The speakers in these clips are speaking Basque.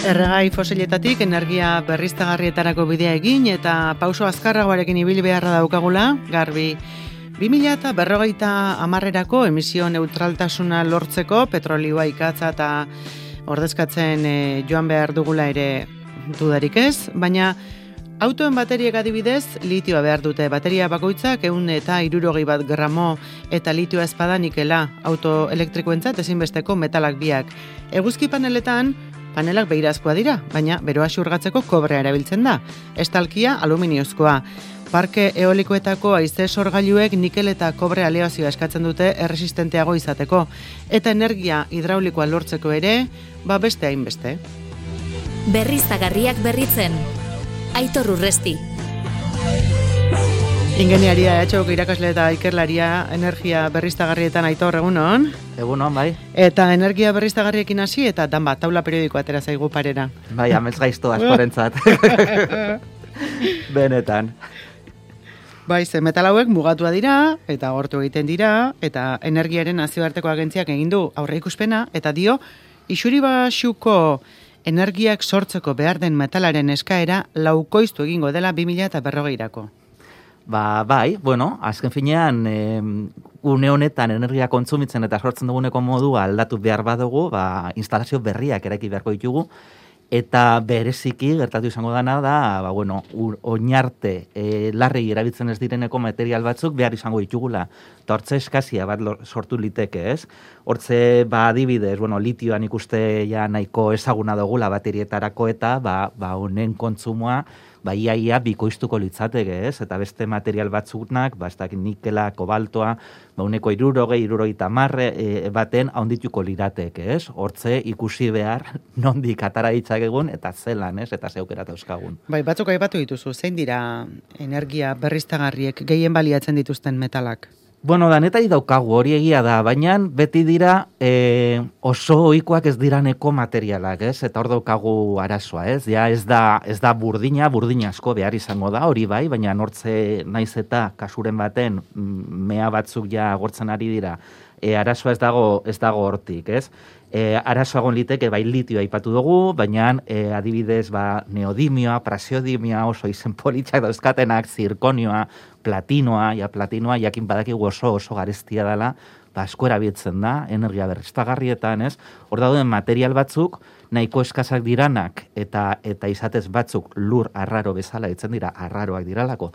Erregai fosiletatik energia berriztagarrietarako bidea egin eta pauso azkarragoarekin ibili beharra daukagula, garbi 2000 eta berrogeita amarrerako emisio neutraltasuna lortzeko petrolioa ikatza eta ordezkatzen eh, joan behar dugula ere dudarik ez, baina autoen bateriek adibidez litioa behar dute. Bateria bakoitzak eun eta irurogei bat gramo eta litioa espada nikela auto elektrikoentzat ezinbesteko metalak biak. Eguzki paneletan, panelak behirazkoa dira, baina beroa xurgatzeko kobrea erabiltzen da. Estalkia aluminiozkoa. Parke eolikoetako aize sorgailuek nikel eta kobre aleazioa eskatzen dute erresistenteago izateko. Eta energia hidraulikoa lortzeko ere, ba beste hainbeste. Berriztagarriak berritzen. Aitor Urresti. Ingeniaria EHOko irakasle eta ikerlaria energia berriztagarrietan aitor egunon. Egunon, bai. Eta energia berriztagarriekin hasi eta dan bat, taula periodiko atera zaigu parera. Bai, amez gaizto askorentzat. Benetan. Bai, ze metal hauek mugatua dira eta gortu egiten dira eta energiaren nazioarteko agentziak egin du aurre ikuspena eta dio isuri basuko energiak sortzeko behar den metalaren eskaera laukoiztu egingo dela 2000 eta berrogeirako. Ba, bai, bueno, azken finean, e, une honetan energia kontsumitzen eta sortzen duguneko modua aldatu behar badugu, ba, instalazio berriak eraiki beharko ditugu, eta bereziki gertatu izango dana da, ba, bueno, oinarte e, larri erabiltzen ez direneko material batzuk behar izango ditugula. Eta hortze eskazia bat sortu liteke, ez? Hortze, ba, adibidez, bueno, litioan ikuste ja nahiko ezaguna dugula baterietarako eta, ba, ba, honen kontsumoa, ba, ia, ia bikoiztuko litzateke, ez? Eta beste material batzunak, ba, ez dakit nikela, kobaltoa, ba, uneko irurogei, irurogei tamarre e, baten haundituko lirateke, ez? Hortze ikusi behar nondik atara egun eta zelan, ez? Eta zeukera euskagun. Bai, batzuk aipatu dituzu, zein dira energia berriztagarriek gehien baliatzen dituzten metalak? Bueno, danetai daukagu hori egia da, baina beti dira e, oso ohikoak ez diraneko materialak, ez? Eta hor daukagu arazoa, ez? Ja, ez da, ez da burdina, burdina asko behar izango da, hori bai, baina nortze naiz eta kasuren baten mm, mea batzuk ja gortzen ari dira, e, arazoa ez dago, ez dago hortik, ez? E, arazoagon liteke bai litioa aipatu dugu, baina e, adibidez ba, neodimioa, prasiodimioa, oso izen politxak dauzkatenak, zirkonioa, platinoa, ja platinoa, jakin badakigu oso oso garestia dela, ba, asko erabiltzen da, energia berriztagarrietan, ez? Hor dauden material batzuk, nahiko eskazak diranak, eta eta izatez batzuk lur arraro bezala, ditzen dira, arraroak diralako,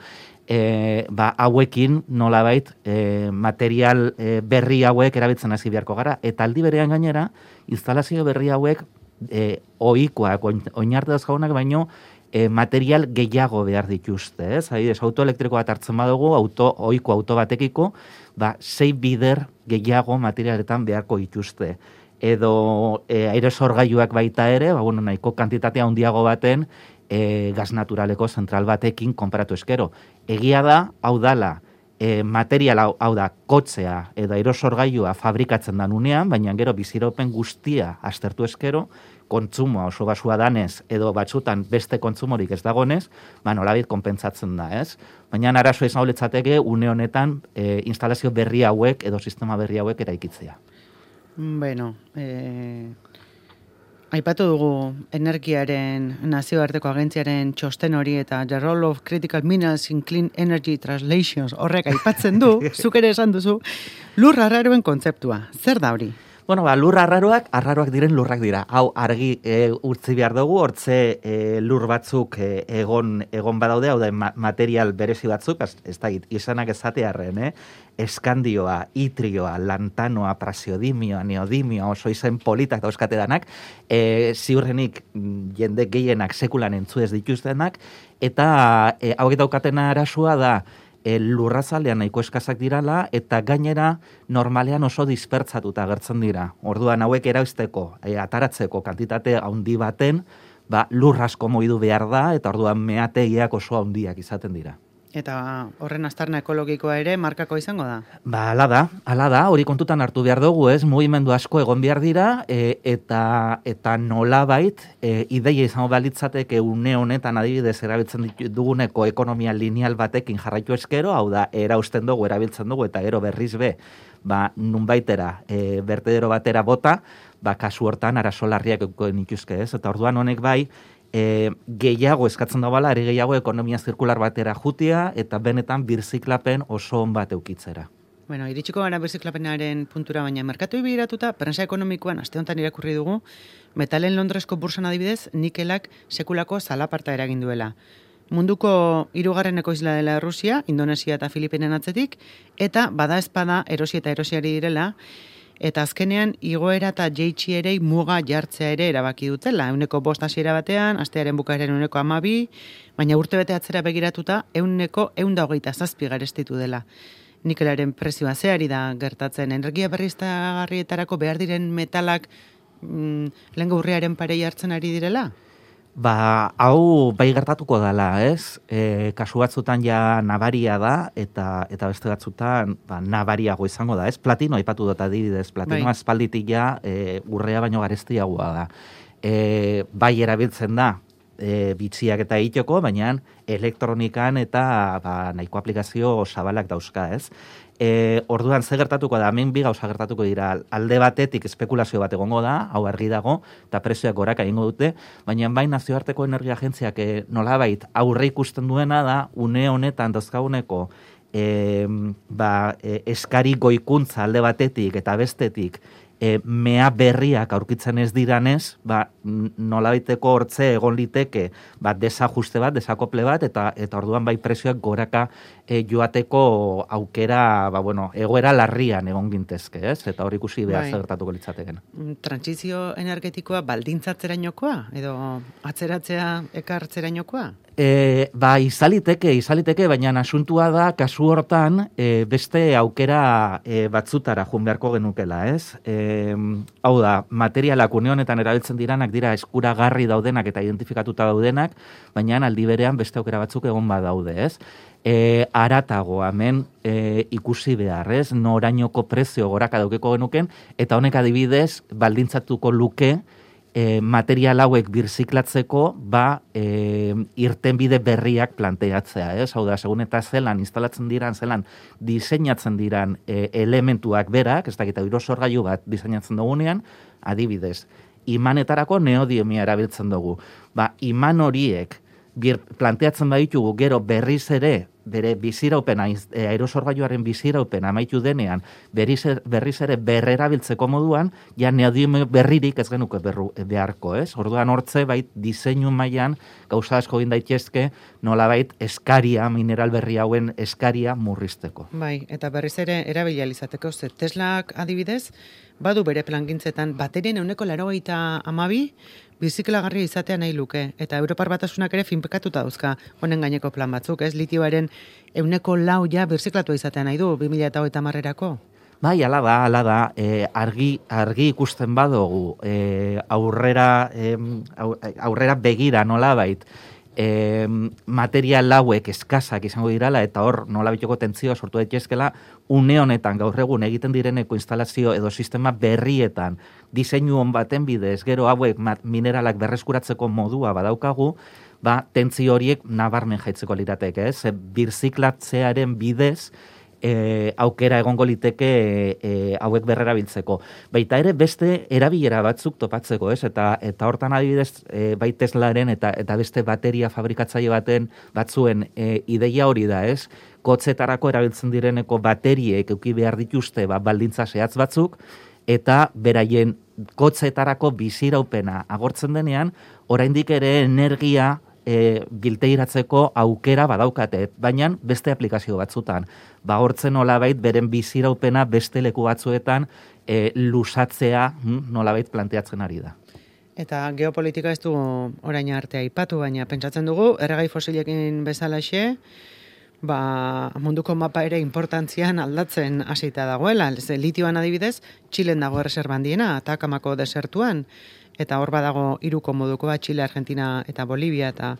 e, ba, hauekin nolabait e, material e, berri hauek erabiltzen hasi beharko gara, eta aldi berean gainera, instalazio berri hauek e, oikoak, oinarte dauzkagunak, baino, e, material gehiago behar dituzte, ez? Adibidez, auto elektriko bat hartzen badugu, auto ohiko auto batekiko, ba sei bider gehiago materialetan beharko dituzte. Edo e, aerosorgailuak baita ere, ba bueno, nahiko kantitatea handiago baten e, gas naturaleko zentral batekin konparatu eskero. Egia da, hau dala, e, material hau, hau da kotzea edo aerosorgailua fabrikatzen da unean, baina gero biziropen guztia aztertu eskero, kontsumoa oso basua danez, edo batzutan beste kontsumorik ez dagonez, ba, nolabit konpentsatzen da, ez? Baina arazo ez letzateke une honetan e, instalazio berri hauek edo sistema berri hauek eraikitzea. Bueno, e, aipatu dugu energiaren nazioarteko agentziaren txosten hori eta The Role of Critical Minerals in Clean Energy Translations horrek aipatzen du, zuk ere esan duzu, lurra raroen kontzeptua. Zer da hori? Bueno, ba, lur arraroak, arraroak diren lurrak dira. Hau, argi e, urtzi behar dugu, hortze e, lur batzuk e, egon, egon badaude, hau da, material berezi batzuk, ez, ez da, izanak ezatearen, eh? eskandioa, itrioa, lantanoa, prasiodimioa, neodimioa, oso izen politak dauzkate danak, e, ziurrenik jende gehienak sekulan entzu ez dituztenak, eta e, hau daukatena arasua da, e, lurrazalean nahiko eskazak dirala, eta gainera normalean oso dispertsatuta agertzen dira. Orduan hauek erauzteko, e, ataratzeko kantitate handi baten, ba, lurrasko moidu behar da, eta orduan meateiak oso handiak izaten dira. Eta horren aztarna ekologikoa ere markako izango da. Ba, ala da, ala da, hori kontutan hartu behar dugu, ez, mugimendu asko egon behar dira, e, eta, eta nola bait, e, ideia izango balitzateke une honetan adibidez erabiltzen duguneko ekonomia lineal batekin jarraitu eskero, hau da, erausten dugu, erabiltzen dugu, eta ero berriz be, ba, nun baitera, e, bertedero batera bota, ba, kasu hortan arazolarriak ikuzke, ez, eta orduan honek bai, e, gehiago eskatzen da bala, ari gehiago ekonomia zirkular batera jutia, eta benetan birziklapen oso on bat eukitzera. Bueno, iritsiko gara birziklapenaren puntura, baina merkatu ibiratuta, prensa ekonomikoan, aste honetan irakurri dugu, metalen Londresko bursan adibidez, nikelak sekulako zalaparta eragin duela. Munduko hirugarreneko isla dela Rusia, Indonesia eta Filipinen atzetik, eta bada espada erosi eta erosiari direla, eta azkenean igoera eta jeitsi ere muga jartzea ere erabaki dutela. Euneko bost hasiera batean, astearen bukaeren euneko amabi, baina urte bete atzera begiratuta, euneko eunda hogeita zazpi garestitu dela. Nikelaren prezioa zeari da gertatzen. Energia berriztagarrietarako behar diren metalak mm, lehen gaurriaren parei hartzen ari direla? Ba, hau bai gertatuko dela, ez? E, kasu batzutan ja nabaria da, eta eta beste batzutan ba, nabariago izango da, ez? Platino aipatu dut adibidez, platino bai. aspalditik ja e, urrea baino garestiagoa da. E, bai erabiltzen da, e, bitziak eta itoko, baina elektronikan eta ba, nahiko aplikazio zabalak dauzka, ez? E, orduan ze gertatuko da, hemen bi gauza gertatuko dira, alde batetik espekulazio bat egongo da, hau argi dago, eta prezioak goraka egingo dute, baina bai nazioarteko energia agentziak e, nolabait aurre ikusten duena da, une honetan dozkaguneko e, ba, e, eskari goikuntza alde batetik eta bestetik e, mea berriak aurkitzen ez diranez, ba, nola baiteko hortze egon liteke, ba, desajuste bat, desakople bat, eta eta orduan bai presioak goraka e, joateko aukera, ba, bueno, egoera larrian egon gintezke, ez? Eta hor ikusi behar bai. zertatuko litzateken. Mm, Transizio energetikoa baldintzatzerainokoa, edo atzeratzea ekartzerainokoa? E, ba, izaliteke, izaliteke, baina asuntua da, kasu hortan, e, beste aukera e, batzutara jun beharko genukela, ez? E, hau da, materialak unionetan erabiltzen diranak dira eskuragarri daudenak eta identifikatuta daudenak, baina aldi berean beste aukera batzuk egon badaude, ez? E, aratago, hemen e, ikusi behar, ez? Norainoko prezio goraka daukeko genuken, eta honek adibidez, baldintzatuko luke, e, material hauek birziklatzeko ba e, irtenbide berriak planteatzea, ez? Hau da, segun eta zelan instalatzen diran, zelan diseinatzen diran e, elementuak berak, ez dakita irosorgailu bat diseinatzen dugunean, adibidez, imanetarako neodiemia erabiltzen dugu. Ba, iman horiek bir, planteatzen baditugu gero berriz ere bere biziraupena, e, aerosorgailuaren biziraupen amaitu denean, berriz, er, berriz ere berrerabiltzeko moduan, ja neodime berririk ez genuke berru, beharko, ez? Orduan hortze, bait, diseinu mailan gauza asko egin daitezke, nola bait, eskaria, mineral berri hauen eskaria murrizteko. Bai, eta berriz ere erabilializateko, ze Teslak adibidez, badu bere plangintzetan baterien euneko laro amabi, biziklagarria izatea nahi luke. Eta Europar batasunak ere finpekatuta dauzka honen gaineko plan batzuk, ez? Litioaren euneko lau ja birziklatu izatea nahi du, 2000 eta hogeita marrerako. Bai, ala da, ala da, e, argi, argi ikusten badugu, e, aurrera, e, aurrera begira nola bait, e, material lauek eskazak izango dirala eta hor nola bitoko tentzioa sortu daitezkela une honetan gaur egun egiten direneko instalazio edo sistema berrietan diseinu on baten bidez gero hauek mineralak berreskuratzeko modua badaukagu ba tentzio horiek nabarmen jaitzeko lirateke ez? Birziklatzearen bidez e, aukera egongo liteke e, hauek berrera biltzeko. Baita ere beste erabilera batzuk topatzeko, ez? Eta eta hortan adibidez e, bai Teslaren eta eta beste bateria fabrikatzaile baten batzuen e, ideia hori da, ez? Kotzetarako erabiltzen direneko bateriek eduki behar dituzte ba, baldintza zehatz batzuk, eta beraien kotzetarako biziraupena agortzen denean, oraindik ere energia e, bilteiratzeko aukera badaukate, baina beste aplikazio batzutan. Ba hortzen nolabait beren biziraupena beste leku batzuetan e, lusatzea hm, nolabait planteatzen ari da. Eta geopolitika ez du orain artea aipatu, baina pentsatzen dugu, erregai fosilekin bezalaxe, ba, munduko mapa ere importantzian aldatzen hasita dagoela. Litioan adibidez, Txilen dago erreserban diena, Atakamako desertuan, eta hor badago hiruko modukoa Chile, Argentina eta Bolivia eta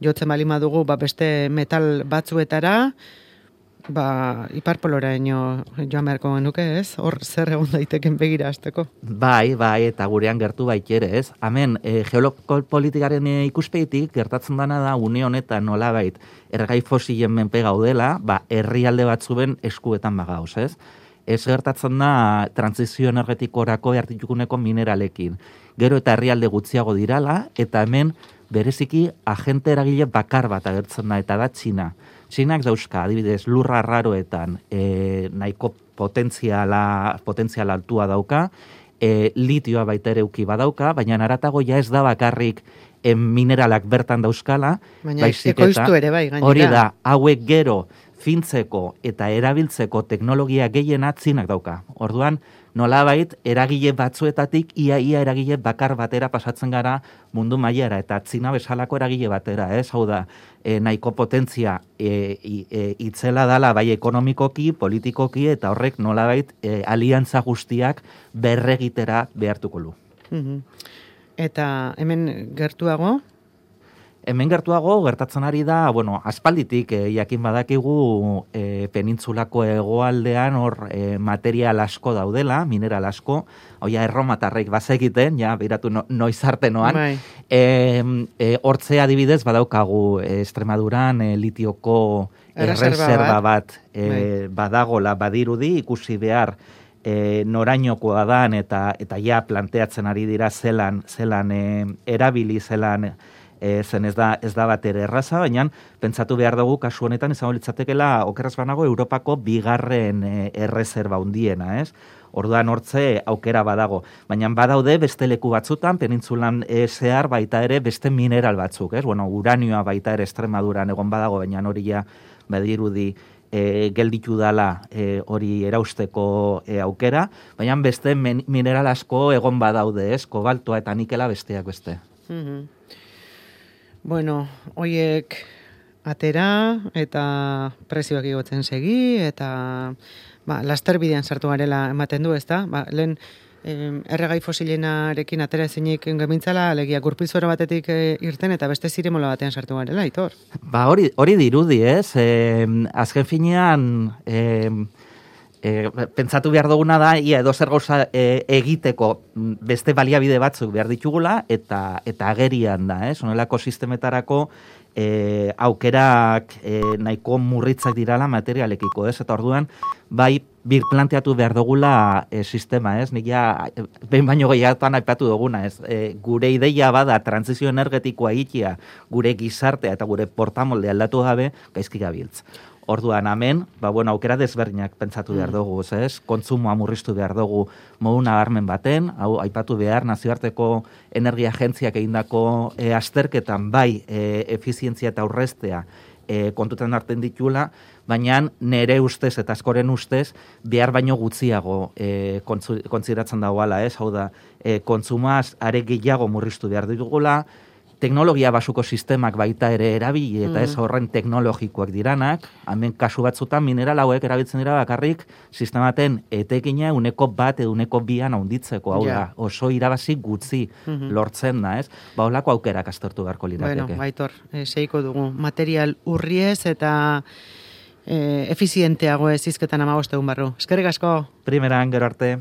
jotzen bali madugu ba beste metal batzuetara ba iparpolora ino joan beharko genuke, ez? Hor zer egon daiteken begira hasteko. Bai, bai, eta gurean gertu bait ere, ez? Hemen e, geopolitikaren e, ikuspegitik gertatzen dana da une honetan nolabait ergai fosilen menpe gaudela, ba herrialde batzuen eskuetan bagauz, ez? Ez gertatzen da transizio energetikorako hartitukuneko mineralekin. Gero eta herrialde gutxiago dirala eta hemen bereziki agente eragile bakar bat agertzen da eta da Txina. Txinak dauzka, adibidez, lurra raroetan e, nahiko potentziala, potentziala altua dauka, e, litioa baita ere uki badauka, baina naratago ja ez da bakarrik en mineralak bertan dauzkala, baina ekoiztu ere bai, gainera. Hori da, hauek gero fintzeko eta erabiltzeko teknologia gehien atzinak dauka. Orduan, nolabait eragile batzuetatik ia ia eragile bakar batera pasatzen gara mundu mailara eta atzina bezalako eragile batera, ez? Hau da, e, nahiko potentzia e, e, itzela dala bai ekonomikoki, politikoki eta horrek nolabait e, aliantza guztiak berregitera behartuko lu. Eta hemen gertuago, Hemen gertuago gertatzen ari da, bueno, aspalditik eh, jakin badakigu eh, penintzulako hegoaldean hor eh, material asko daudela, mineral asko, hoia erromatarrek bazekiten, ja, biratu no, noiz arte noan. bai. E, e, hortze adibidez badaukagu eh, Estremaduran eh, litioko eh, Erreserba reserba bat Bai. eh, badagola badirudi ikusi behar e, norainokoa dan eta eta ja planteatzen ari dira zelan zelan eh, erabili zelan e, zen ez da ez da bat ere erraza, baina pentsatu behar dugu kasu honetan izango litzatekeela okeraz banago Europako bigarren e, erreserba hundiena, ez? Orduan hortze aukera badago, baina badaude beste leku batzutan penintzulan e, zehar baita ere beste mineral batzuk, ez? Bueno, uranioa baita ere Estremaduran egon badago, baina hori ja badirudi e, gelditu dala e, hori erausteko e, aukera, baina beste mineral asko egon badaude, ez? Kobaltoa eta nikela besteak beste. Mhm. Bueno, hoiek atera eta prezioak igotzen segi eta ba, laster bidean sartu garela ematen du, ezta? Ba, lehen em, erregai fosilenarekin atera ezinik gemintzala, alegia gurpilzora batetik e, irten eta beste ziremola batean sartu garela, itor. Ba, hori, hori dirudi, ez? E, azken finean, e, e, pentsatu behar duguna da, ia edo zer gauza e, egiteko mm, beste baliabide batzuk behar ditugula, eta eta agerian da, ez? Honelako sistemetarako e, aukerak e, nahiko murritzak dirala materialekiko, ez? Eta orduan, bai, bir planteatu behar dugula e, sistema, ez? Nik ja, behin baino gehiagotan aipatu duguna, ez? E, gure ideia bada transizio energetikoa egitea, gure gizartea eta gure portamolde aldatu gabe, gaizki gabiltz. Orduan, hemen, ba, bueno, aukera desberdinak pentsatu behar dugu, ez? Kontsumoa murriztu behar dugu modu nabarmen baten, hau aipatu behar nazioarteko energia agentziak egindako e, azterketan bai e, efizientzia eta aurreztea e, kontutan hartzen ditula, baina nere ustez eta askoren ustez behar baino gutxiago e, kontziratzen dagoala, ez? Hau da, e, kontsumaz are gehiago murriztu behar ditugula, teknologia basuko sistemak baita ere erabili eta ez horren teknologikoak diranak, hemen kasu batzutan mineral hauek erabiltzen dira bakarrik sistematen etekina uneko bat edo uneko bian haunditzeko, hau da, oso irabazi gutxi lortzen da, ez? Ba, holako aukerak aztertu beharko lirateke. Bueno, baitor, e, seiko dugu. Material urriez eta e, efizienteago ez izketan amagoste barru. Eskerrik asko. Primeran, gero arte.